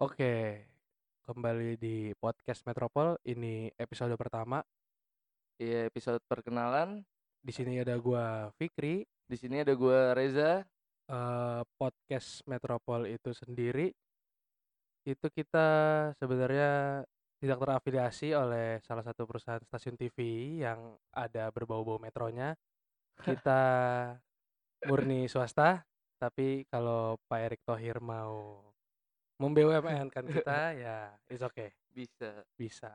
Oke, kembali di podcast Metropol. Ini episode pertama. Iya, episode perkenalan. Di sini ada gua Fikri. Di sini ada gua Reza. Eh, podcast Metropol itu sendiri itu kita sebenarnya tidak terafiliasi oleh salah satu perusahaan stasiun TV yang ada berbau-bau metronya. Kita murni swasta, tapi kalau Pak Erick Thohir mau mem-BUMN kan kita ya it's okay, Bisa. bisa.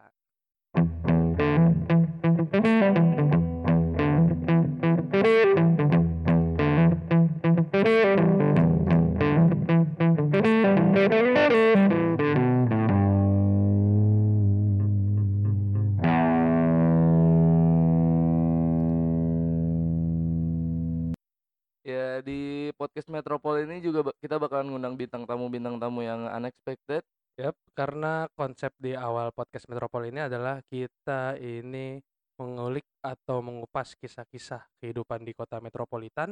Podcast Metropol ini juga kita bakalan ngundang bintang tamu-bintang tamu yang unexpected. Yap, karena konsep di awal podcast Metropol ini adalah kita ini mengulik atau mengupas kisah-kisah kehidupan di kota metropolitan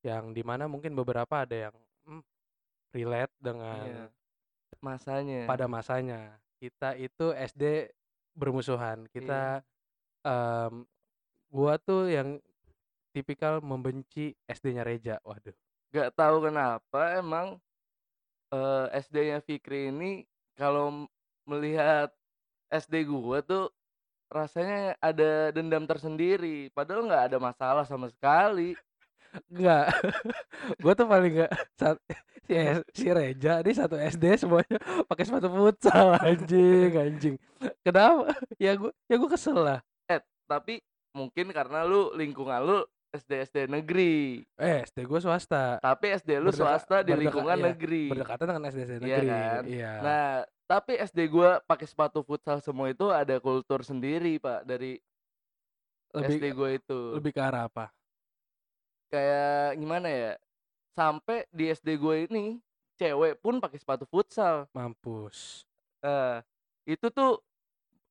yang di mana mungkin beberapa ada yang hmm, relate Iya. dengan Masanya. pada masanya. Kita itu SD bermusuhan. Kita em, gua tuh yang tipikal membenci SD-nya Reja. Waduh. Gak tahu kenapa emang eh, SD-nya Fikri ini kalau melihat SD gua tuh rasanya ada dendam tersendiri. Padahal nggak ada masalah sama sekali. Enggak. Gua tuh paling enggak saat si, si Reja ini satu SD semuanya pakai sepatu futsal anjing, anjing. Kenapa? Ya gua ya gua kesel lah. Eh, tapi mungkin karena lu lingkungan lu SD SD negeri. Eh, SD gua swasta. Tapi SD lu Berdeka- swasta di berdeka- lingkungan iya, negeri. Berdekatan dengan SD SD Iya negeri. kan? Iya. Nah, tapi SD gua pakai sepatu futsal semua itu ada kultur sendiri, Pak, dari lebih SD gua itu. lebih ke arah apa? Kayak gimana ya? Sampai di SD gua ini cewek pun pakai sepatu futsal. Mampus. Nah, itu tuh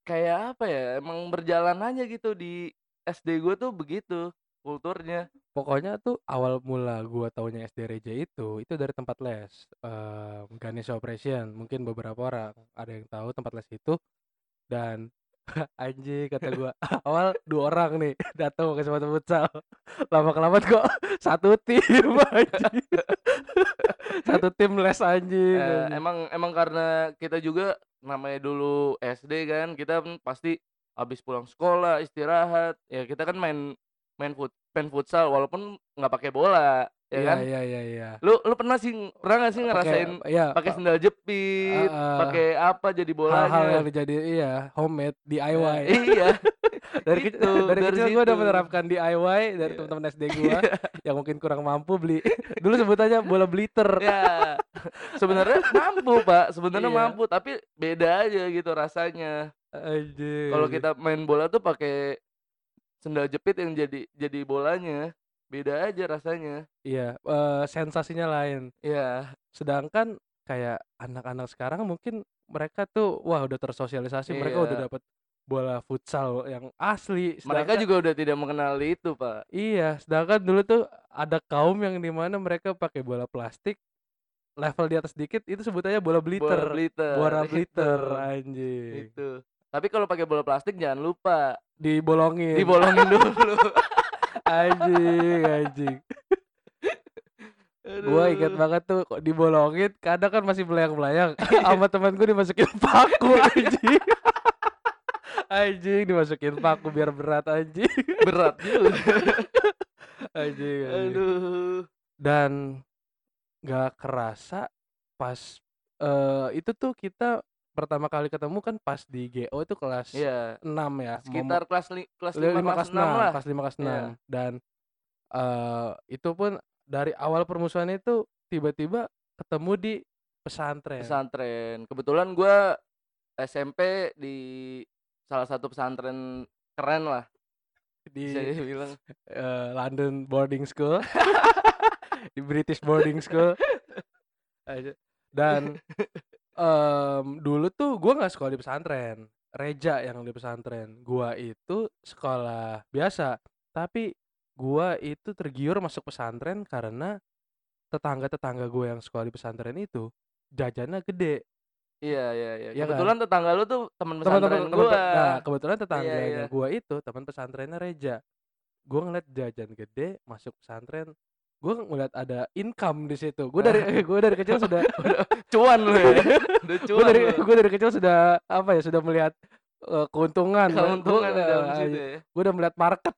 kayak apa ya? Emang berjalan aja gitu di SD gua tuh begitu kulturnya. Pokoknya tuh awal mula gua taunya SD Reja itu itu dari tempat les. Eh Ganesha Operation. Mungkin beberapa orang ada yang tahu tempat les itu dan anjing kata gua awal dua orang nih datang pakai sepatu futsal. Lama kelamaan kok satu tim anjing. satu tim les anjing. Eh, anjing. emang emang karena kita juga namanya dulu SD kan, kita pasti habis pulang sekolah istirahat, ya kita kan main main fut main futsal walaupun nggak pakai bola, ya Iya kan? iya iya iya. Lu lu pernah sih pernah nggak sih ngerasain iya, pakai pa- sendal jepit, Ah, ah. pakai apa jadi hal-hal yang dijadi iya homemade DIY. iya, dari kecil itu, dari, dari kecil gue udah menerapkan DIY dari Iya. teman-teman SD gue yang mungkin kurang mampu beli dulu sebutannya bola bliter ya. Sebenarnya mampu, Pak. Sebenarnya Iya. mampu, tapi beda aja gitu rasanya. Kalau kita main bola tuh pakai sendal jepit yang jadi jadi bolanya, beda aja rasanya. iya eh, sensasinya lain Iya, sedangkan kayak anak-anak sekarang mungkin mereka tuh wah udah tersosialisasi mereka udah Iya. dapat bola futsal yang asli mereka juga udah tidak mengenal itu, Pak. iya sedangkan dulu tuh ada kaum yang di mana mereka pakai bola plastik level di atas dikit itu sebutannya bola bliter Bola bliter. bola bliter anjing Itu. Tapi kalau pakai bola plastik jangan lupa dibolongin dibolongin dulu. anjing anjing gua ingat Aduh. banget tuh kok dibolongin kadang kan masih belayang-belayang sama teman gue dimasukin paku anjing anjing dimasukin paku biar berat anjing Berat juga. anjing, anjing. Aduh. dan nggak kerasa pas eh itu tuh kita pertama kali ketemu kan pas di GO itu kelas Iya, 6 ya sekitar kelas li kelas Li- 5 lima kelas kelas 6 enam lah. kelas lima kelas Iya. enam dan eh itu pun dari awal permusuhan itu tiba-tiba ketemu di pesantren Pesantren. Kebetulan gua SMP di salah satu pesantren keren lah di bisa dibilang. eh, London boarding school di British boarding school dan em, dulu tuh gua nggak sekolah di pesantren Reja yang di pesantren gua itu sekolah biasa tapi gua itu tergiur masuk pesantren karena tetangga-tetangga gue yang sekolah di pesantren itu jajannya gede Iya iya iya. Iya kan? Kebetulan tetangga lu tuh pesantren teman pe gua. nah, kebetulan Iya tetangganya iya. gua itu teman pesantrennya Reja. Gua ngeliat jajan gede masuk pesantren, gua ngeliat ada income di situ. Gua dari gua dari kecil sudah Udah cuan lu ya. Udah gua cuan dari gua dari kecil sudah apa ya, sudah melihat, eee, keuntungan. Gua Keuntungan di dalam situ ya. gua udah melihat market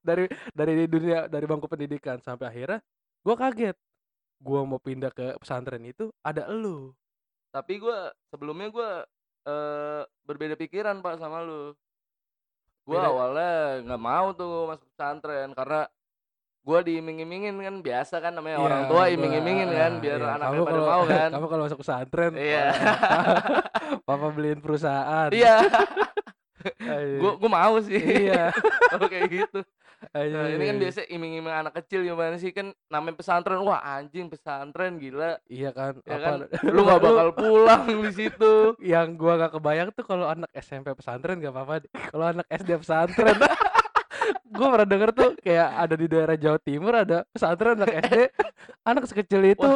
dari dari dunia dari bangku pendidikan sampai akhirnya gua kaget. Gua mau pindah ke pesantren itu ada elu. Tapi gua sebelumnya gua, eee, berbeda pikiran, Pak, sama lu. Gua Beda awalnya nggak mau tuh masuk pesantren karena gua diiming-imingin kan biasa kan namanya Iya, orang tua iming-imingin kan heeh, biar iya. anaknya Kamu pada kalau mau kan. kamu kalau masuk pesantren, Iya. wah, papa beliin perusahaan. Iya. Anjing. Gua gua mau sih Iya. kalau kayak gitu. Nah, ini kan biasa iming-iming anak kecil gimana sih kan namanya pesantren, wah anjing pesantren gila. Iya kan, Ya apa kan, lu nggak bakal pulang di situ. yang gua nggak kebayang tuh kalau anak SMP pesantren nggak apa-apa. Kalau anak SD pesantren, gua pernah denger tuh kayak ada di daerah Jawa Timur ada pesantren anak SD, anak sekecil itu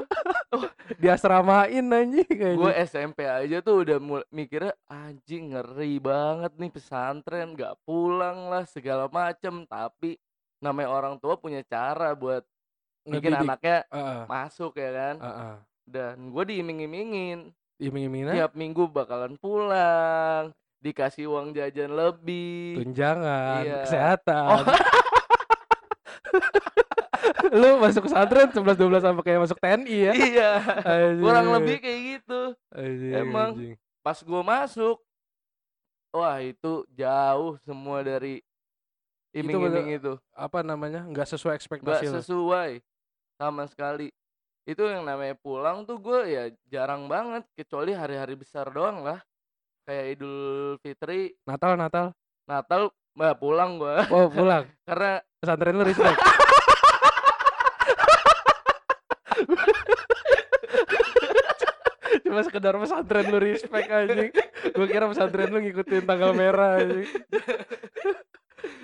diasramain anjing Gue anjing. SMP aja tuh udah mul mikirnya anjing ngeri banget nih pesantren nggak pulang lah segala macem. Tapi namanya orang tua punya cara buat bikin anaknya Heeh, masuk ya kan? Heeh. dan gue diiming-imingin. Iming-imingan tiap minggu bakalan pulang dikasih uang jajan lebih tunjangan, Iya. kesehatan. Oh. Lu masuk pesantren 11 12 sama kayak masuk TNI ya. iya kurang Anjing. lebih kayak gitu Emang. pas gue masuk wah itu jauh semua dari Itu iming-iming itu apa namanya? nggak sesuai nggak ekspektasi lu. sesuai sama sekali itu yang namanya pulang tuh gue ya jarang banget kecuali hari-hari besar doang lah kayak Idul Fitri Natal Natal. Natal bah pulang gue Oh, pulang. karena Pesantren lu respect. Cuma sekedar pesantren lu respect anjing. Gua kira pesantren lu ngikutin tanggal merah anjing.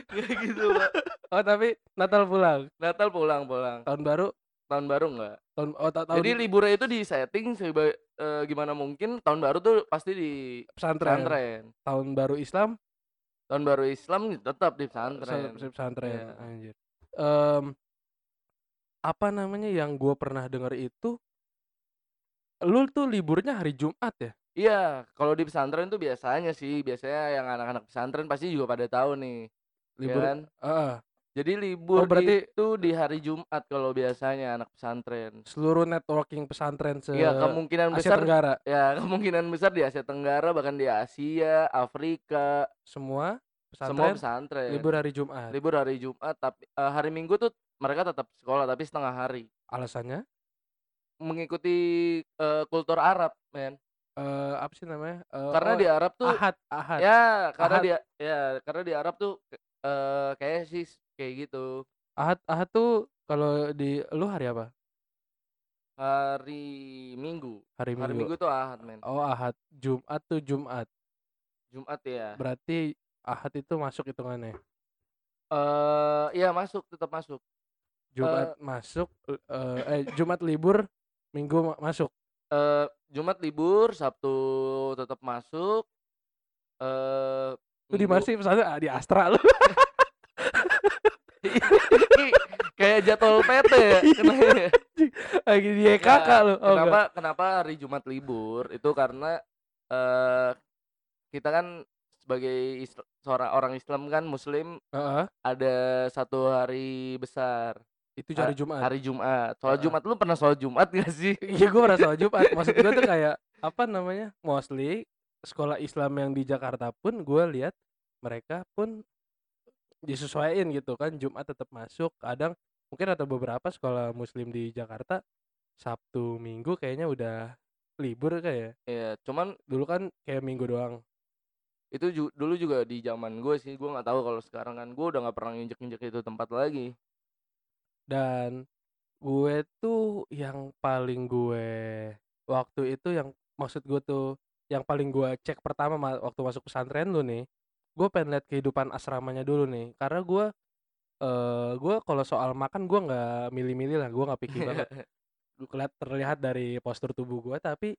kayak gitu pak Oh, tapi Natal pulang. Natal pulang pulang Tahun baru tahun baru enggak tahun oh ta- tahun jadi liburnya itu di setting seba, eh, gimana mungkin tahun baru tuh pasti di pesantren. pesantren Tahun baru Islam tahun baru Islam tetap di pesantren. pesantren pesantren. Iya. Anjir. Em, apa namanya yang gua pernah denger itu lu tuh liburnya hari Jumat ya? Iya, kalau di pesantren tuh biasanya sih, biasanya yang anak-anak pesantren pasti juga pada tahu nih, ya Libur kan? Heeh. Jadi libur Oh, berarti- itu di hari Jumat kalau biasanya anak pesantren. seluruh networking pesantren se Iya, kemungkinan Asia besar Tenggara ya kemungkinan besar di Asia Tenggara bahkan di Asia, Afrika, semua semua pesantren pesantren. libur hari Jumat. Libur hari Jumat tapi eh, hari Minggu tuh mereka tetap sekolah tapi setengah hari. Alasannya Mengikuti eh, kultur Arab, men. eh apa sih namanya? Eh, Karena oh, di Arab tuh Ahad, Ahad. ya, karena Ahad. dia ya, karena di Arab tuh eh kayak sih kayak gitu. Ahad, Ahad tuh kalau di lu hari apa? Hari Minggu. Hari Hari Minggu. Minggu tuh Ahad, men. Oh, Ahad. Jumat tuh Jumat. Jumat ya. Berarti Ahad itu masuk hitungannya. Eh, iya masuk, tetap masuk. Jumat masuk eh eh Jumat libur, Minggu ma- masuk. Eh, Jumat libur, Sabtu tetap masuk. Eh, Lu di Minggu- mana sih pesantren? Ah, di Astra lu. kayak jadwal PT ya. Kenapa? Lagi di YKK Nggak, lu. Oh, kenapa enggak. kenapa hari Jumat libur? Itu karena eh kita kan sebagai Isla- seorang orang Islam kan Muslim Heeh. ada satu hari besar Itu hari Jumat. hari Jumat. Sholat Heeh. Jumat lu pernah sholat Jumat gak sih? Iya gue merasa sholat Jumat Maksud gue tuh kayak Apa namanya Mostly Sekolah Islam yang di Jakarta pun Gue lihat Mereka pun Disesuaiin gitu kan Jumat tetap masuk Kadang Mungkin ada beberapa sekolah muslim di Jakarta Sabtu Minggu kayaknya udah Libur kayak Iya, cuman Dulu kan kayak minggu doang. Itu ju- dulu juga di zaman gue sih, gue nggak tahu kalau sekarang kan gue udah nggak pernah nginjek-injek itu tempat lagi. Dan Gue tuh Yang paling gue Waktu itu yang Maksud gue tuh Yang paling gue cek pertama ma- Waktu masuk pesantren lu nih Gue pengen lihat kehidupan asramanya dulu nih. Karena gue eh gue kalau soal makan gue nggak milih-milih lah gue nggak picky banget gue kelihat terlihat dari postur tubuh gue tapi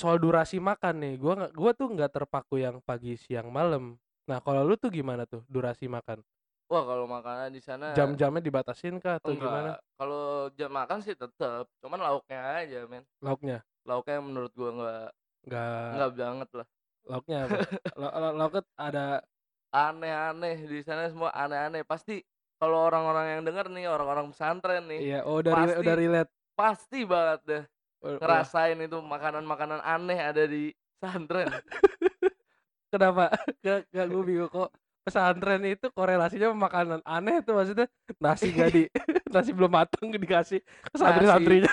soal durasi makan nih, gua nggak gua tuh nggak terpaku yang pagi, siang, malam. Nah, kalau lu tuh gimana tuh durasi makan? Wah, kalau makanan di sana Jam-jamnya dibatasin kah atau gimana? enggak, kalau jam makan sih tetep, cuman lauknya aja, men. Lauknya? Lauknya menurut gua nggak Nggak nggak banget lah. lauknya apa? La la lauknya ada Aneh-aneh, di sana semua aneh-aneh. Pasti kalau orang-orang yang denger nih, orang-orang pesantren nih, iya, oh udah pasti udah relate. pasti banget deh ngerasain itu makanan-makanan aneh ada di pesantren. kenapa? Nggak nggak gua bingung kok pesantren itu korelasinya sama makanan aneh tuh maksudnya nasi nggak di nasi belum matang dikasih ke santri-santrinya.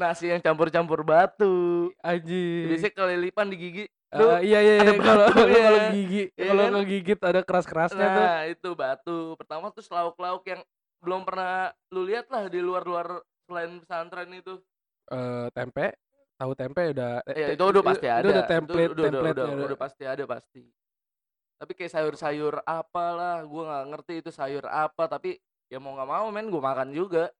Nasi yang campur-campur batu. Anjing. Biasanya kelilipan di gigi. Lu iya iya ada iya, kalau batunya, kalau gigi ya kalau kan? ngegigit ada keras-kerasnya tuh. Nah, itu batu. Pertama terus lauk-lauk yang belum pernah lu lihat lah di luar-luar selain pesantren itu. Eee, tempe, tahu tempe udah Ya itu udah pasti itu ada. udah Itu template udah udah udah udah pasti ada pasti. Tapi kayak sayur-sayur apalah, gua nggak ngerti itu sayur apa, tapi ya mau nggak mau men gua makan juga.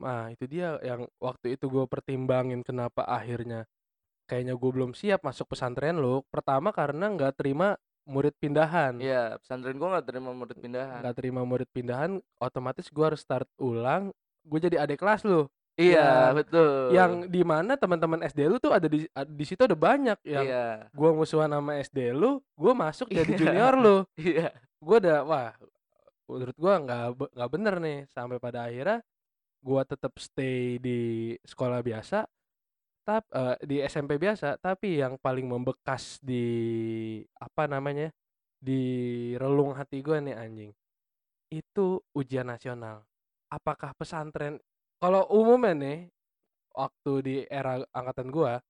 Nah, itu dia yang waktu itu gue pertimbangin kenapa akhirnya kayaknya gue belum siap masuk pesantren lu. Pertama karena nggak terima murid pindahan. Iya, pesantren gua nggak terima murid pindahan. Nggak terima murid pindahan, otomatis gue harus start ulang. Gue jadi adik kelas lu. Iya, Yang betul. yang di mana teman-teman SD lu tuh ada di di situ ada banyak yang Iya. gua musuhan sama SD lu, gue masuk jadi Iya. junior lu. Iya. Gue udah wah, menurut gua nggak nggak bener nih. Sampai pada akhirnya gua tetap stay di sekolah biasa, tap eee, di SMP biasa, tapi yang paling membekas di apa namanya, di relung hati gua nih anjing, itu ujian nasional. Apakah pesantren kalau umumnya nih, waktu di era angkatan gua,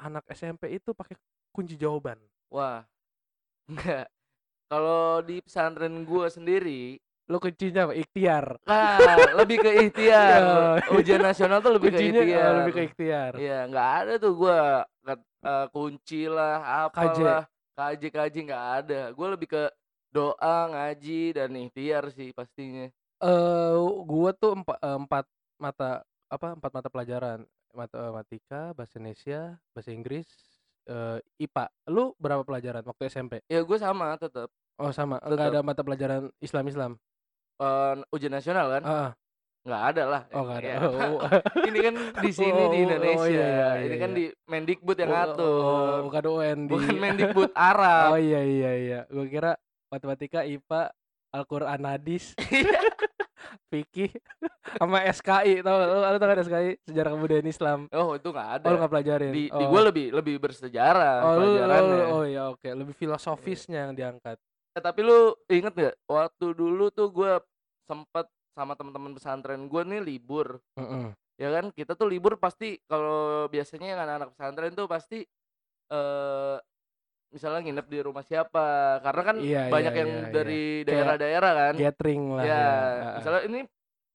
anak SMP itu pakai kunci jawaban. Wah, enggak. Kalau di pesantren gua sendiri, Lu kuncinya apa? Ikhtiar. ah, lebih ke ikhtiar. Oh. Ujian nasional tuh lebih ke Kuncinya, eee, ikhtiar. lebih ke ikhtiar. Iya, nggak ada tuh gua ket eee, kunci lah, apalah, KJ KJ nggak ada. Gua lebih ke doa, ngaji, dan ikhtiar sih pastinya. Eee, gua tuh empa eee, 4 mata apa, 4 mata pelajaran. Matematika, Bahasa Indonesia, Bahasa Inggris, eee, IPA. Lu berapa pelajaran waktu SMP? Ya gua sama tetep. Oh sama, enggak Tetep. ada mata pelajaran Islam-Islam? Eee, ujian nasional kan? Heeh. Nggak ada lah. Oh nggak ada. Ya. Oh. Ini kan di sini Oh, di oh, Indonesia. oh, iya iya Ini iya kan iya. di Mendikbud yang Oh oh, ngatur. bukan UN di Bukan Mendikbud Oh Arab. iya iya iya. Gua kira matematika, IPA, Al-Qur'an, hadis, Iya. fikih, sama SKI tahu lu lu tahu kan SKI? Sejarah Kebudayaan Islam. Oh, itu nggak ada. Oh lu nggak pelajarin? Di di Oh. gua lebih lebih bersejarah Oh lu lu pelajarannya. oh iya oke, lebih filosofisnya yang diangkat. Eh, tapi lu inget nggak waktu dulu tuh gua sempet sama teman-teman pesantren gua nih libur. Mhm. Ya kan kita tuh libur pasti kalau biasanya yang anak-anak pesantren tuh pasti eee, misalnya nginep di rumah siapa. Karena kan Iya iya banyak yang iya iya. dari daerah-daerah kan. gathering lah Ya, ya, heeh. misalnya ini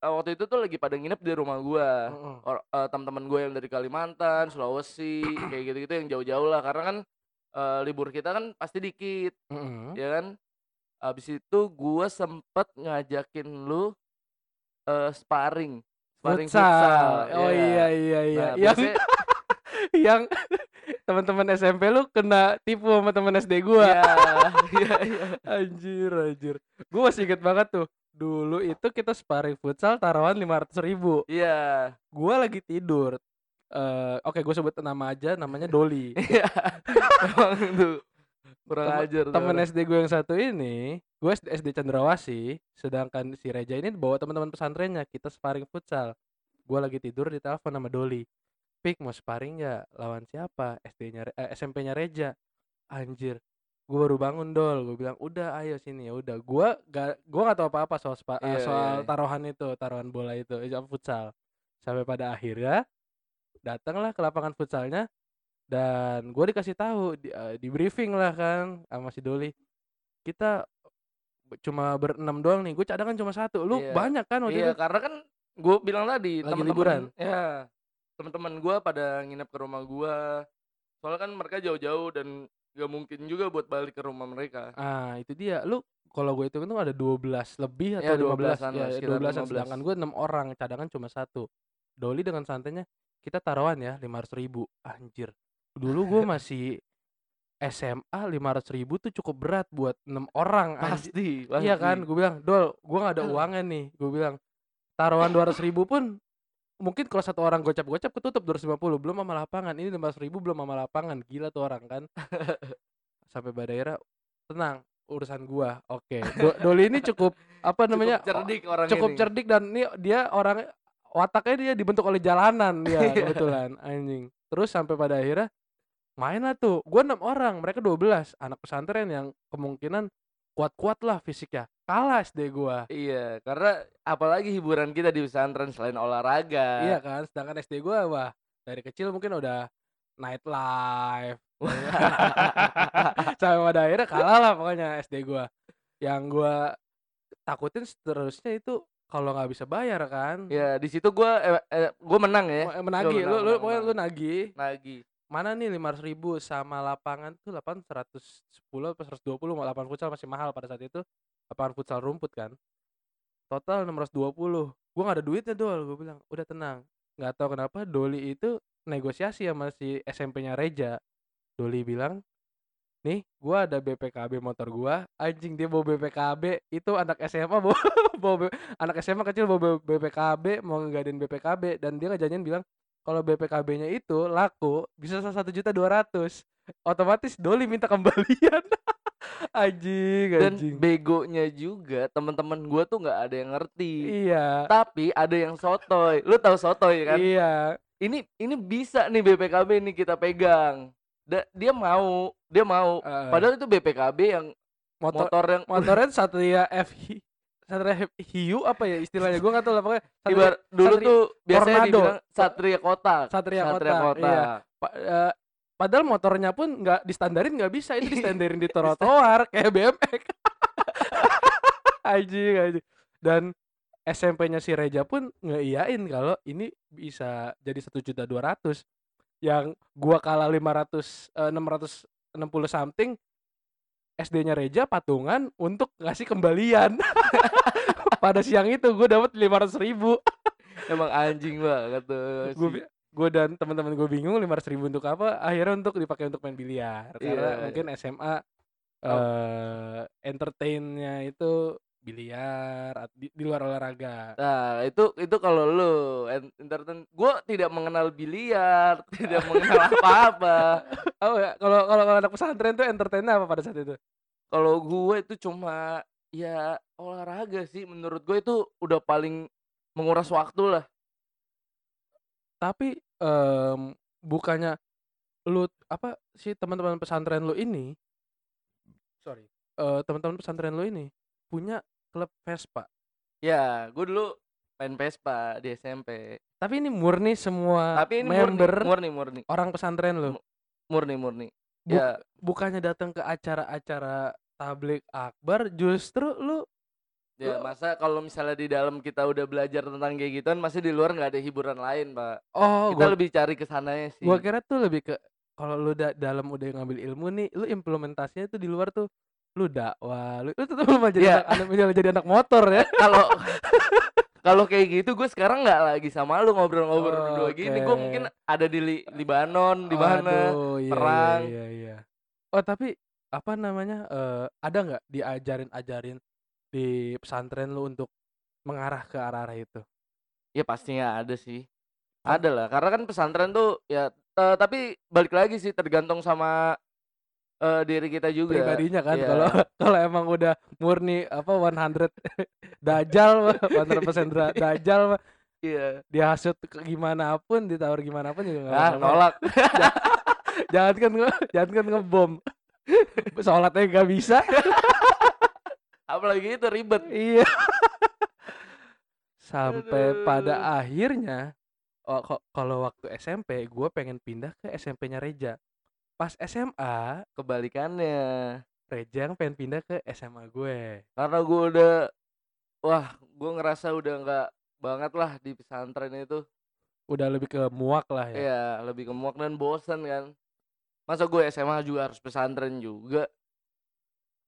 eee, waktu itu tuh lagi pada nginep di rumah gua. Mhm. Or eee, teman-teman gue yang dari Kalimantan, Sulawesi, kayak gitu-gitu yang jauh-jauh lah. Karena kan eee, libur kita kan pasti dikit, Mhm. ya kan. Habis itu gua sempet ngajakin lu eee, sparring, sparring futsal, Futsal. Oh iya. iya iya iya. Nah, Yang biasanya yang teman-teman SMP lu kena tipu sama teman SD gua. iya, iya iya. Anjir anjir. Gua masih inget banget tuh. Dulu itu kita sparring futsal taruhan 500.000. Iya. Gua lagi tidur. Eee, oke gue sebut nama aja namanya Doli. Iya. Emang tuh kurang Temen ajar temen orang. SD gue yang satu ini, gue SD, SD Cendrawasih, sedangkan si Reja ini bawa teman-teman pesantrennya, kita sparring futsal. Gue lagi tidur di telepon sama Doli. Pik mau sparring ya lawan siapa? SD-nya eh, SMP-nya Reja. Anjir. Gue baru bangun dol, gue bilang udah ayo sini ya udah. Gue gak gue gak tahu apa-apa soal spa- iya, soal iya. taruhan itu, taruhan bola itu, eh, futsal. Sampai pada akhirnya datanglah ke lapangan futsalnya dan gue dikasih tahu di, eh, di briefing lah kan sama si Doli kita cuma berenam doang nih gue cadangan cuma satu lu Iya. banyak kan waktu Iya, itu karena kan gue bilang tadi Lagi temen-temen liburan? ya teman-teman gue pada nginep ke rumah gue. Soalnya kan mereka jauh-jauh dan gak mungkin juga buat balik ke rumah mereka. ah itu dia lu kalau gue itu ada 12 lebih Ya, atau 15 12-an ya lah, sekitar 12 15. sedangkan gue enam orang cadangan cuma satu Doli dengan santainya kita taruhan ya 500 ribu. Anjir. Dulu gue masih SMA 500.000 tuh cukup berat buat 6 orang anji Pasti iya kan? Pasti. gue bilang Dol gue nggak ada uangnya nih. Gue bilang taruhan 200.000 pun mungkin kalau satu orang gocap-gocap ketutup 250 belum sama lapangan. Ini 500.000 belum sama lapangan. Gila tuh orang kan. Sampai pada akhirnya tenang urusan gua. Oke. Do- Doli ini cukup apa namanya Cukup cerdik orang cukup ini. cerdik dan ini dia orang wataknya dia dibentuk oleh jalanan Iya. kebetulan anjing. Terus sampai pada akhirnya main lah tuh. Gua enam orang mereka 12 anak pesantren yang kemungkinan kuat-kuat lah fisiknya. Kalah SD gua. Iya, karena apalagi hiburan kita di pesantren selain olahraga. iya kan sedangkan SD gua wah dari kecil mungkin udah nightlife. Sampai pada akhirnya kalah lah pokoknya SD gua. Yang gua takutin seterusnya itu kalau nggak bisa bayar kan? Ya, di situ gua eh, eh, gua menang ya. Gua lu lu pokoknya lu menang. nagih. Nagih. mana nih lima ribu sama lapangan tuh lapangan 110 atau 120 mau lapangan futsal masih mahal pada saat itu. Lapangan futsal rumput kan. Total 620 gua nggak ada duitnya dol gue bilang udah tenang. Nggak tahu kenapa Doli itu negosiasi sama si SMP-nya Reja. Doli bilang nih gua ada BPKB motor gua anjing dia bawa BPKB itu anak SMA bawa, bawa B- anak SMA kecil bawa BPKB mau ngadain BPKB dan dia ngejanjiin bilang kalau BPKB-nya itu laku bisa satu juta dua ratus otomatis Doli minta kembalian anjing Dan anjing begonya juga teman-teman gua tuh nggak ada yang ngerti. iya Tapi ada yang sotoy. Lu tahu sotoy kan? iya Ini ini bisa nih BPKB nih kita pegang. Da- dia mau, dia mau. Heeh. Padahal itu BPKB yang motor motor yang motornya Satria FI Satria Hiu apa ya istilahnya gua nggak tahu lah pokoknya Satria, Ibar dulu Satria- tuh biasanya Tornado. dibilang Satria Kota. Satria Satria Kota, Kota. iya. Pa- eh, padahal motornya pun nggak distandarin nggak bisa itu distandarin di trotoar kayak BMX anjing anjing dan SMP-nya si Reja pun ngeiyain kalau ini bisa jadi satu juta dua ratus yang gua kalah 500 eh, 660 something SD-nya Reja patungan untuk ngasih kembalian pada siang itu gue dapat 500 ribu Emang anjing banget tuh. gue gue dan teman-teman gue bingung lima ribu untuk apa akhirnya untuk dipakai untuk main biliar karena Iya. mungkin SMA Oh. eh entertainnya itu biliar di, di luar olahraga Nah, itu itu kalau lu en- entertain gua tidak mengenal biliar, tidak mengenal apa-apa. oh ya kalau kalau kalau anak pesantren tuh entertainnya apa pada saat itu Kalau gue itu cuma ya olahraga sih menurut gue itu udah paling menguras waktu lah. tapi em, bukannya lu apa sih teman-teman pesantren lu ini sorry eh, teman-teman pesantren lu ini punya klub Vespa Ya, gue dulu main Vespa di SMP. tapi ini murni semua Tapi ini member murni, murni, murni, orang pesantren lu murni, murni. Bu- Ya, bukannya datang ke acara-acara tablik akbar justru lu ya Lu- masa kalau misalnya di dalam kita udah belajar tentang kayak gituan, masih di luar nggak ada hiburan lain, Pak. oh Kita gua, lebih cari ke sananya sih. gua kira tuh lebih ke kalau lu da- dalam udah ngambil ilmu nih lu implementasinya tuh di luar tuh lu dakwah lu, lu tetap mau jadi Iya. anak, anak jadi anak motor ya kalau kalau kayak gitu gue sekarang nggak lagi sama lu ngobrol-ngobrol Oh, berdua gini gue mungkin ada di Li- Libanon di mana Aduh, iya, perang. iya, iya, iya. oh tapi apa namanya eh, ada nggak diajarin ajarin di pesantren lu untuk mengarah ke arah-arah itu ya pastinya ada sih ada lah karena kan pesantren tuh ya eh, tapi balik lagi sih tergantung sama eh, diri kita juga. Pribadinya kan Iya. kalau kalau emang udah murni apa 100 dajal mah, 100% dra- dajal mah, iya. dihasut ke gimana pun ditawar gimana pun juga nggak ah nolak. Jangan kan jangan kan ngebom. Sholatnya nggak bisa. Apalagi itu ribet. Iya. Sampai Aduh. pada akhirnya oh, kalau waktu SMP gue pengen pindah ke SMP-nya Reja pas SMA kebalikannya Reja yang pengen pindah ke SMA gue karena gue udah wah gue ngerasa udah nggak banget lah di pesantren itu udah lebih ke muak lah ya Iya, lebih ke muak dan bosen kan. Masa gue SMA juga harus pesantren juga.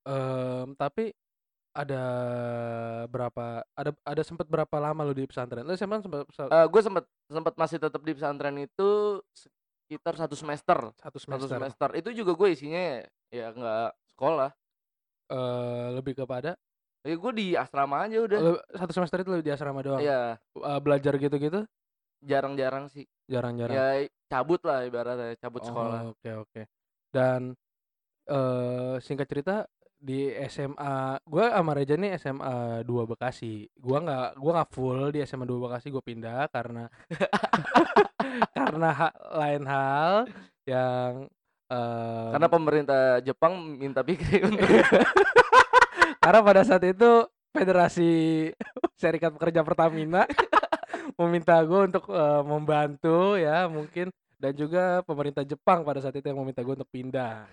Em, tapi ada berapa ada ada sempat berapa lama lu di pesantren? Lu SMA sempat Eh gue sempet sempet masih tetap di pesantren itu sekitar satu semester, Satu satu semester. semester. Itu juga gue isinya ya nggak sekolah. Eee, lebih kepada Ya gue di asrama aja udah. Satu semester itu di asrama doang? Iya. Eee, belajar gitu-gitu? Jarang-jarang sih. Jarang-jarang? Ya cabut lah ibaratnya, cabut sekolah. Oh, oke oke. Dan, eee, singkat cerita di SMA gue sama Reja nih SMA 2 Bekasi. Gua nggak gua nggak full di SMA 2 Bekasi, gue pindah karena karena ha lain hal yang, Karena mmm pemerintah Jepang minta Fikri untuk Karena pada saat itu Federasi Serikat Pekerja Pertamina meminta gue untuk, eee, membantu ya mungkin dan juga pemerintah Jepang pada saat itu yang meminta gue untuk pindah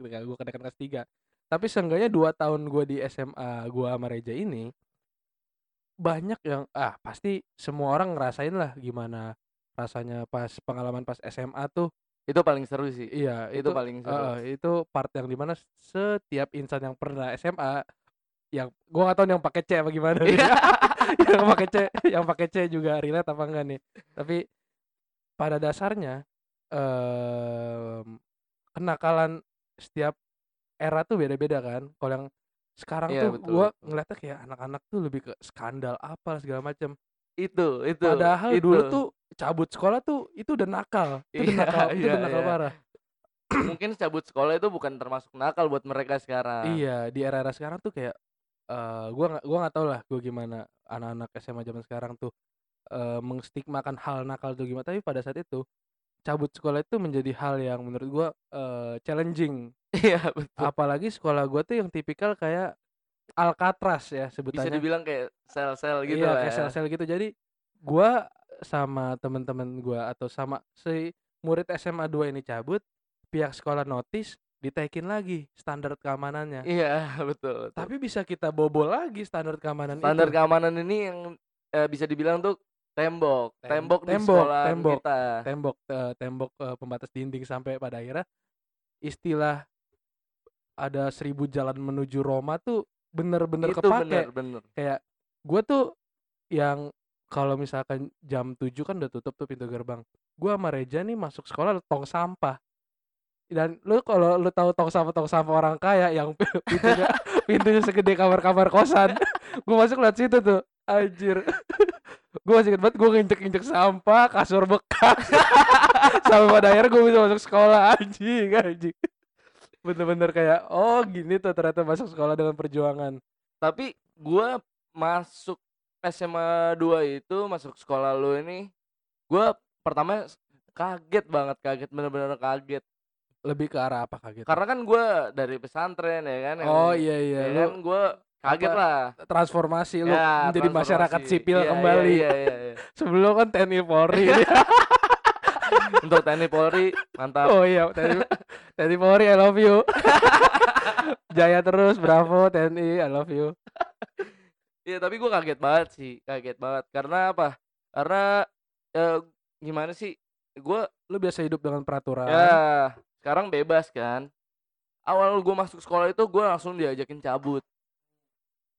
ketika gue kenaikan kelas 3. Tapi seenggaknya 2 tahun gue di SMA gue sama Reja ini banyak yang ah, pasti semua orang ngerasain lah gimana rasanya pas pengalaman pas SMA tuh Itu paling seru sih. Iya, Itu itu paling seru. heeh, itu part yang di mana setiap insan yang pernah SMA yang gua nggak tahu nih yang pakai C apa gimana nih. Yang pakai C yang pakai C juga relate apa enggak nih. Tapi pada dasarnya, mmm, kenakalan setiap era tuh beda-beda kan. Kalau yang sekarang Iya, tuh betul. ngeliatnya kayak anak-anak tuh lebih ke skandal apalah segala macam. Itu itu Padahal itu. dulu tuh cabut sekolah tuh itu udah nakal, itu udah Iya nakal itu iya udah nakal iya. parah. Mungkin cabut sekolah itu bukan termasuk nakal buat mereka sekarang. Iya, di era-era sekarang tuh kayak, eee, gua nggak gua nggak tahu lah gua gimana anak-anak SMA zaman sekarang tuh, eee, mengstigmakan hal nakal tuh gimana, tapi pada saat itu cabut sekolah itu menjadi hal yang menurut gua, eee, challenging. Iya, betul. Apalagi sekolah gua tuh yang tipikal kayak Alcatraz ya Bisa sebutannya. dibilang kayak sel-sel gitu Iya, lah kayak ya. sel-sel gitu. Jadi gua sama temen-temen gua atau sama si murid SMA 2 ini cabut, pihak sekolah notice, ditaikin lagi standar keamanannya. Iya, betul betul. Tapi bisa kita bobol lagi standar keamanan Standar itu. keamanan ini yang, eee, bisa dibilang tuh tembok, Tem tembok di tembok sekolahan tembok kita. tembok, eee, tembok, eee, pembatas dinding sampai pada akhirnya istilah ada 1000 jalan menuju Roma tuh bener-bener Itu kepake. bener bener. Kayak gua tuh yang kalau misalkan jam 7 kan udah tutup tuh pintu gerbang. Gua sama Reja nih masuk sekolah tong sampah. Dan lu kalau lu tahu tong sampah-tong sampah orang kaya yang pintunya pintunya segede kamar-kamar kosan, gua masuk lewat situ tuh, anjir. Gua masih inget banget gua nginjek-injek sampah, kasur bekas. Sampai pada akhirnya gua bisa masuk sekolah, anjing anjing. Bener-bener kayak, oh gini tuh ternyata masuk sekolah dengan perjuangan. Tapi gua masuk SMA 2 itu, masuk sekolah lu ini, gua pertama kaget banget, kaget bener-bener kaget. Lebih ke arah apa kaget? Karena kan gua dari pesantren ya kan, Oh, iya iya, ya kan gua kaget apa, lah. transformasi lu Ya, menjadi masyarakat transformasi. sipil Iya iya kembali. iya iya iya. Sebelum kan TNI Polri. Untuk TNI Polri, mantap. Oh iya, TNI TNI Polri I love you. Jaya terus, bravo TNI, I love you. Iya, tapi gua kaget banget sih, kaget banget. Karena apa? Karena, eee, gimana sih, gua Lu biasa hidup dengan peraturan. ya sekarang bebas kan. Awal gua masuk sekolah itu gua langsung diajakin cabut.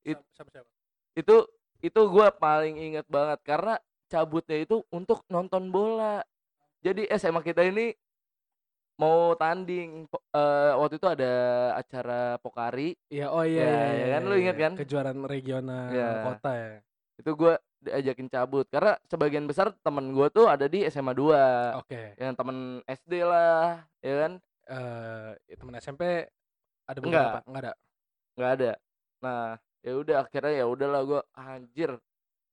It Siapa siapa? itu itu gua paling inget banget karena cabutnya itu untuk nonton bola. Jadi SMA kita ini mau tanding, eee, waktu itu ada acara Pokari. Iya, oh iya Ya, iya ya iya kan, lu iya, inget kan? kejuaraan regional Iya. kota ya. Itu gua diajakin cabut karena sebagian besar temen gua tuh ada di SMA 2. Oke. Yang temen SD lah, ya kan? Eee, temen SMP ada Enggak. beberapa? Enggak ada? Nggak ada. Nah, ya udah akhirnya ya udahlah gua, anjir,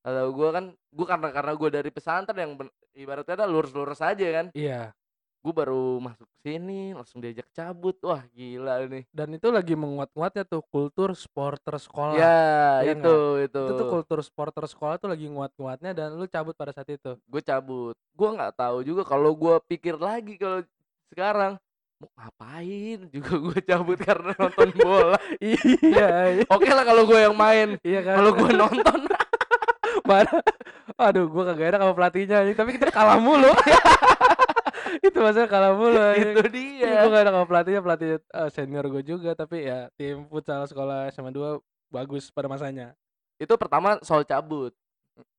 kata gua kan gua karena karena gua dari pesantren yang ibaratnya dah lurus-lurus aja kan. Iya. Gua baru masuk sini langsung diajak cabut, wah gila ini. Dan itu lagi menguat-nguatnya tuh kultur supporter sekolah. Ya, Iya itu nggak? itu. Itu tuh kultur supporter sekolah tuh lagi nguat-nguatnya dan lu cabut pada saat itu? Gue cabut. Gua nggak tahu juga kalau gua pikir lagi kalau sekarang, mau ngapain juga gua cabut karena nonton bola. Iya iya. Oke lah kalau gua yang main, Iya kan? kalau gua nonton Mana aduh gua kagak enak sama pelatihnya tapi kita kalah mulu. Itu masalah kalah mulu itu dia. gua gak enak sama pelatihnya, pelatih, eee, senior gua juga, tapi ya tim futsal sekolah SMA 2 bagus pada masanya. Itu pertama soal cabut.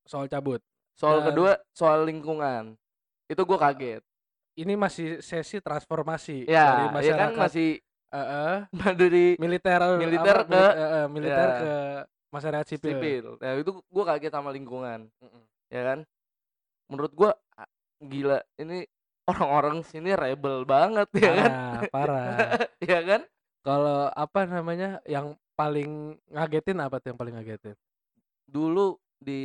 Soal cabut. Soal Dan kedua soal lingkungan. Itu gua kaget. ini masih sesi transformasi dari Ya, ya kan masyarakat masih heeh, dari militer militer apa, ke mili heeh, militer ya. ke masyarakat sipil. sipil. Nah, itu gua kaget sama lingkungan, Mhm. ya kan. Menurut gua a gila ini orang-orang sini rebel banget ya kan. Parah parah. Ya kan? Kalau apa namanya, yang paling ngagetin apa tuh yang paling ngagetin? Dulu di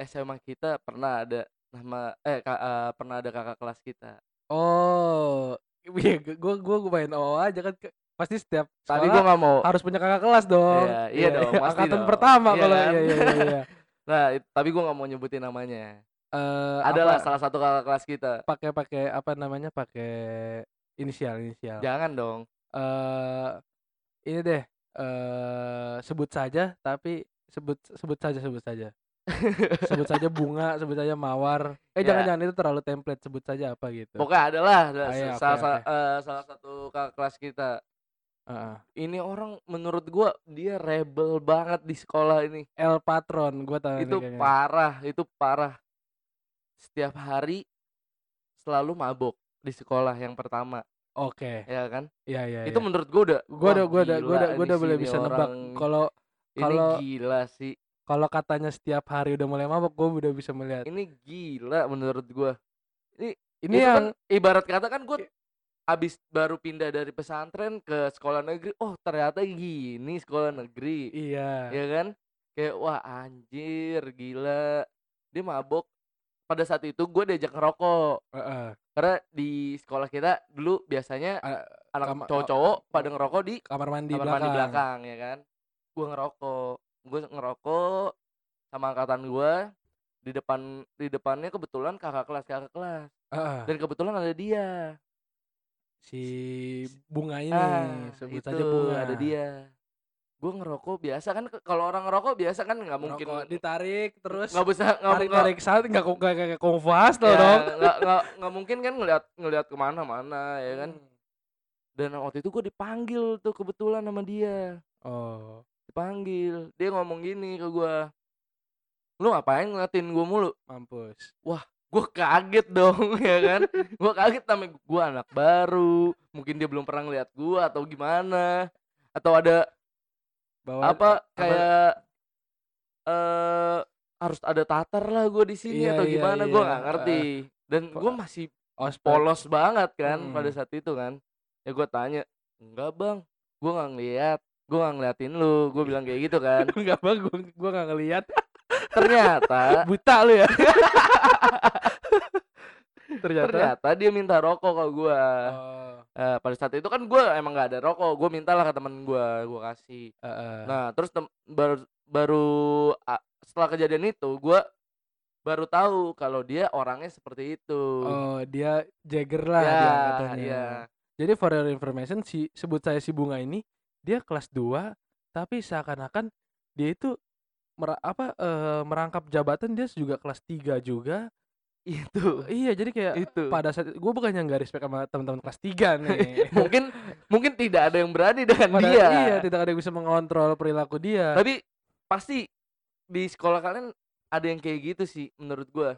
SMA kita pernah ada nama eh, ka eee, pernah ada kakak kelas kita. Oh, iya gua gua gua main OO aja kan ke pasti setiap Tapi gua nggak mau harus punya kakak kelas dong. Iya, iya dong, pasti angkatan dong. pertama Iya kalau kan? iya iya iya iya. Nah, tapi gua nggak mau nyebutin namanya. Eee, Adalah apa salah satu kakak kelas kita. pakai pakai apa namanya, pakai inisial inisial. Jangan dong. Eee, ini deh, eee, sebut saja tapi sebut sebut saja sebut saja. Sebut saja bunga, sebut saja mawar. Eh, jangan Ya. jangan itu terlalu template, sebut saja apa gitu. Pokoknya adalah da Ah, iya, salah sa oke. eee, salah satu kakak kelas kita. Heeh. Ini orang menurut gua dia rebel banget di sekolah ini. El Patron, gua tahu nih Itu kayaknya. parah itu parah. Setiap hari selalu mabok di sekolah yang pertama, Oke. ya kan. Iya iya Itu iya. menurut gua udah, Gua udah gua udah gua udah gua udah sini bisa nebak kalau ini kalau gila sih. kalau katanya setiap hari udah mulai mabok, gua udah bisa melihat. Ini gila menurut gua. Ini Ini itu yang kan ibarat kata kan gua abis baru pindah dari pesantren ke sekolah negeri, oh ternyata gini sekolah negeri. iya. Ya kan? Kayak wah anjir gila. Dia mabok. Pada saat itu gue diajak ngerokok. Heeh. Karena di sekolah kita dulu biasanya A anak cowok-cowok o pada ngerokok di kamar mandi kamar mandi belakang. belakang ya kan. Gue ngerokok. Gue ngerokok sama angkatan gue di depan di depannya kebetulan kakak kelas kakak kelas Heeh. dan kebetulan ada dia. Si bunga ini, Ah, sebut itu saja bunga. ada dia. Gue ngerokok biasa kan kalau orang ngerokok biasa kan nggak mungkin Ngerokok ditarik terus nggak bisa nggak nggak tarik-tarik saat nggak kok kayak kayak hustle ya dong. nggak nggak nggak mungkin kan ngelihat ngelihat ke mana-mana ya kan Hmm. dan waktu itu gue dipanggil tuh kebetulan sama dia Oh. dipanggil dia ngomong gini ke gue lu ngapain ngeliatin gue mulu Mampus. Gue kaget dong ya kan? Gue kaget sama gue anak baru. Mungkin dia belum pernah ngeliat gue atau gimana. Atau ada Bawa apa kayak eh harus ada tatar lah gue di sini Iya atau iya gimana? gue iya. nggak ngerti. Dan Po gue masih ospek. polos banget kan pada Mhm. saat itu kan. Ya gue tanya enggak bang. Gue nggak ngeliat. Gue nggak ngeliatin lu. Gue bilang kayak gitu kan. Enggak bang, gua gua nggak ngelihat. Ternyata Buta lu ya. Ternyata. ternyata dia minta rokok ke gue Oh. Eh, pada saat itu kan gue emang nggak ada rokok gue mintalah ke temen gue gue kasih Heeh. nah terus tem- baru baru a- setelah kejadian itu gue baru tahu kalau dia orangnya seperti itu Oh, dia Jagger lah ya dia angkatannya. ya Jadi for your information si sebut saya si Bunga ini dia kelas 2 tapi seakan-akan dia itu mera apa, eee, merangkap jabatan dia juga kelas 3 juga. itu Iya, jadi kayak itu pada saat gue bukannya nggak respect sama teman-teman kelas 3 nih. mungkin mungkin tidak ada yang berani dengan Padahal dia iya, tidak ada yang bisa mengontrol perilaku dia. tapi pasti di sekolah kalian ada yang kayak gitu sih menurut gue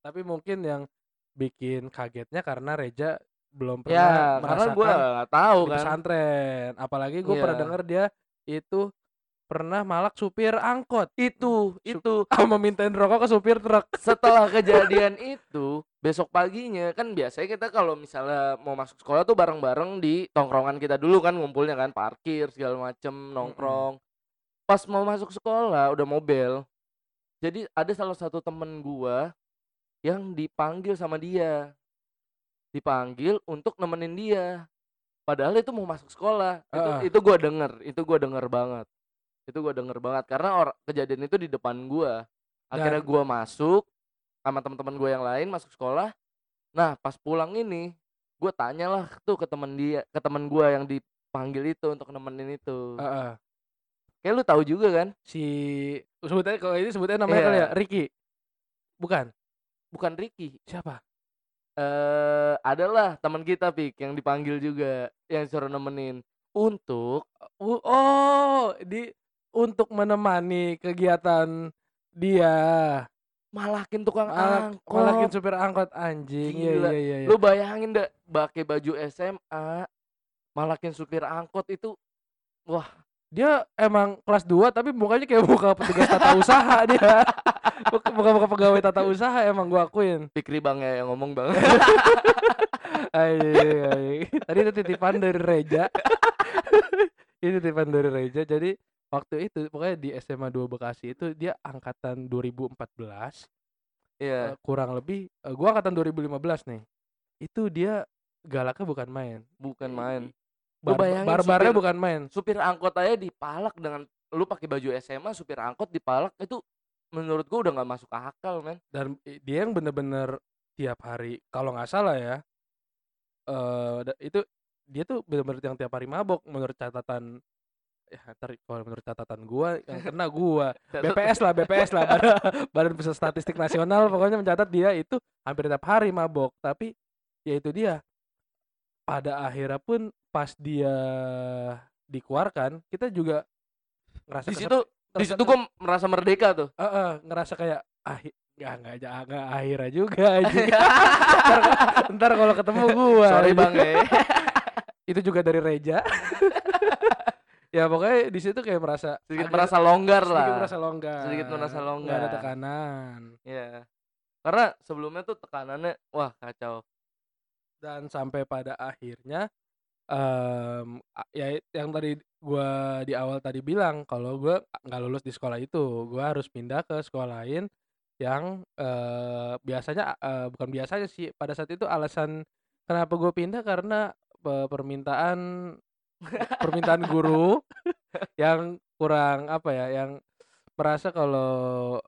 Tapi mungkin yang bikin kagetnya karena Reja belum pernah ya karena gue merasakan tahu kan pesantren. Apalagi gue pernah Iya. dengar dia itu pernah malak supir angkot. itu itu. Sama mintain rokok ke supir truk. setelah kejadian itu besok paginya kan biasanya kita kalau misalnya mau masuk sekolah tuh bareng-bareng di tongkrongan kita dulu kan ngumpulnya kan parkir segala macem nongkrong. Pas mau masuk sekolah udah mobil jadi ada salah satu temen gua yang dipanggil sama dia. Dipanggil untuk nemenin dia. Padahal itu mau masuk sekolah. Itu Heeh. itu gua denger itu gua denger banget itu gua denger banget karena or kejadian itu di depan gua akhirnya gua masuk sama teman-teman gue yang lain masuk sekolah nah pas pulang ini gue tanyalah tuh ke temen dia ke temen gue yang dipanggil itu untuk nemenin itu heeh, kayak lu tahu juga kan si sebutnya kalau ini sebutnya namanya kali Iya. ya Ricky. Bukan. bukan Ricky Siapa? eh adalah teman kita pik yang dipanggil juga yang suruh nemenin untuk Uh, oh, di untuk menemani kegiatan dia. malakin tukang Malak angkot. malakin supir angkot anjing. Iya Gila. iya iya iya. Lu bayangin dah pakai baju SMA, malakin supir angkot itu wah, Dia emang kelas 2 tapi mukanya kayak muka petugas tata usaha dia. Muka muka pegawai tata usaha emang gua akuin. Fikri Bang ya yang ngomong Bang. Anjing. Tadi itu titipan dari Reja. Ini titipan dari Reja. Jadi waktu itu pokoknya di SMA 2 Bekasi itu dia angkatan 2014. Iya. eh, kurang lebih eh, gua angkatan 2015 nih. Itu dia galaknya bukan main. Bukan main. Bar barbarnya bukan main. Supir angkot aja dipalak dengan lu pakai baju SMA, supir angkot dipalak itu menurut gua udah nggak masuk akal, men. Dan dia yang bener-bener tiap hari kalau nggak salah ya eh da- itu dia tuh bener-bener yang tiap hari mabok menurut catatan ya ntar kalau menurut catatan gua yang kena gua. BPS lah BPS lah. Badan, Badan Pusat Statistik Nasional pokoknya mencatat dia itu hampir tiap hari mabok. Tapi ya itu dia. Pada akhirnya pun pas dia dikeluarkan kita juga ngerasa Di situ di situ gua merasa merdeka tuh. Eh, eh, ngerasa kayak ah nggak nggak ja- nggak akhirnya juga aja ntar, ntar kalau ketemu gua. Sorry aja. Bang ya. itu juga dari Reja ya pokoknya di situ kayak merasa Sedikit agak- merasa longgar sedikit lah. merasa longgar Sedikit merasa nggak ada longgar. tekanan Iya. Karena sebelumnya tuh tekanannya wah kacau. dan sampai pada akhirnya a- ya yang tadi gua di awal tadi bilang kalau gua nggak lulus di sekolah itu gua harus pindah ke sekolah lain yang eh, biasanya eh, bukan biasanya sih pada saat itu alasan kenapa gue pindah karena permintaan permintaan guru yang kurang apa ya yang merasa kalau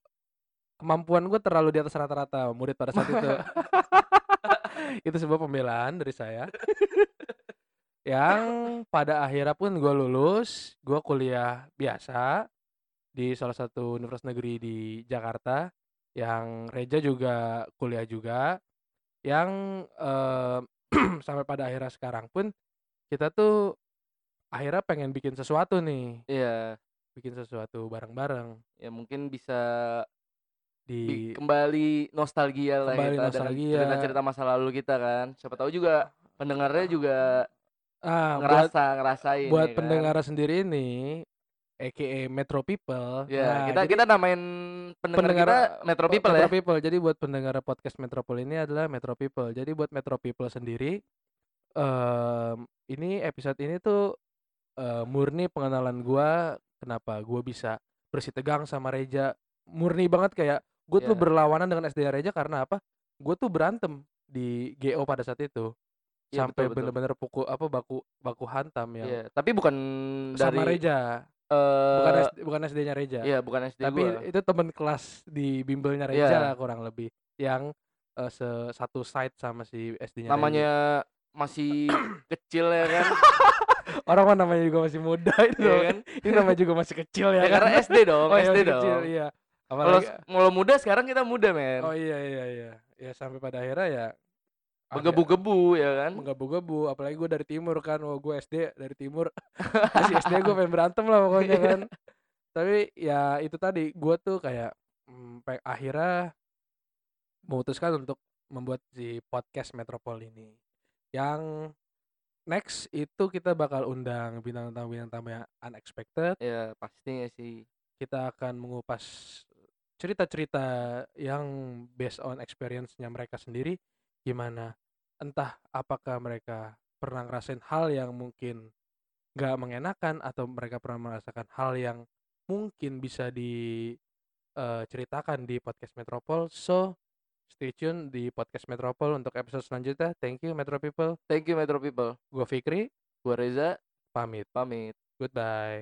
kemampuan gue terlalu di atas rata-rata murid pada saat itu. Itu sebuah pembelaan dari saya. Yang pada akhirnya pun gue lulus gue kuliah biasa di salah satu universitas negeri di Jakarta. Yang Reja juga kuliah juga. Yang eh, sampai pada akhirnya sekarang pun kita tuh akhirnya pengen bikin sesuatu nih Iya. bikin sesuatu bareng-bareng Ya mungkin bisa di kembali nostalgia lah Kembali kita nostalgia. dengan cerita-cerita masa lalu kita kan. Siapa tahu juga pendengarnya juga ah buat ngerasa ngerasain buat ya kan? pendengar sendiri nih aka Metro People Ya, nah, kita jadi kita namain pendengar, pendengar kita Metro People Metro ya. People. Jadi buat pendengar podcast Metropol ini adalah Metro People. Jadi buat Metro People sendiri em ini episode ini tuh eh, murni pengenalan gua kenapa gua bisa bersih tegang sama Reja. Murni banget kayak gue tuh Iya. berlawanan dengan SD Reja karena apa? Gue tuh berantem di GO pada saat itu. Iya, Sampai bener-bener pukul apa baku baku hantam yang Iya, tapi bukan sama dari Reja. eh, Bukan SD, bukan SD-nya Reja. Iya, bukan SD Tapi gua. itu temen kelas di bimbelnya Reja Iya. lah kurang lebih yang se- satu site sama si SD-nya Reja. Masih kecil ya kan. Orang kan namanya juga masih muda itu. Iya kan? Ini namanya juga masih kecil ya, Ya, kan. karena SD dong, oh, iya, SD dong. kecil, iya. Kalau kalau muda sekarang kita muda, men. Oh iya iya iya. Ya sampai pada akhirnya ya Menggebu-gebu ya kan. menggebu-gebu apalagi gue dari timur kan wah gue SD dari timur masih SD gue pengen berantem lah pokoknya Iya. kan tapi ya itu tadi gue tuh kayak mm, pe- akhirnya memutuskan untuk membuat si podcast Metropol ini yang next itu kita bakal undang bintang tamu bintang tamu yang unexpected. Ya, pastinya sih. kita akan mengupas cerita-cerita yang based on experience-nya mereka sendiri. Gimana? Entah apakah mereka pernah ngerasain hal yang mungkin nggak mengenakan atau mereka pernah merasakan hal yang mungkin bisa diceritakan di podcast Metropol so stay tune di podcast Metropol untuk episode selanjutnya. Thank you Metro People. Thank you Metro People. gue Fikri. Gua Reza, pamit. Pamit. goodbye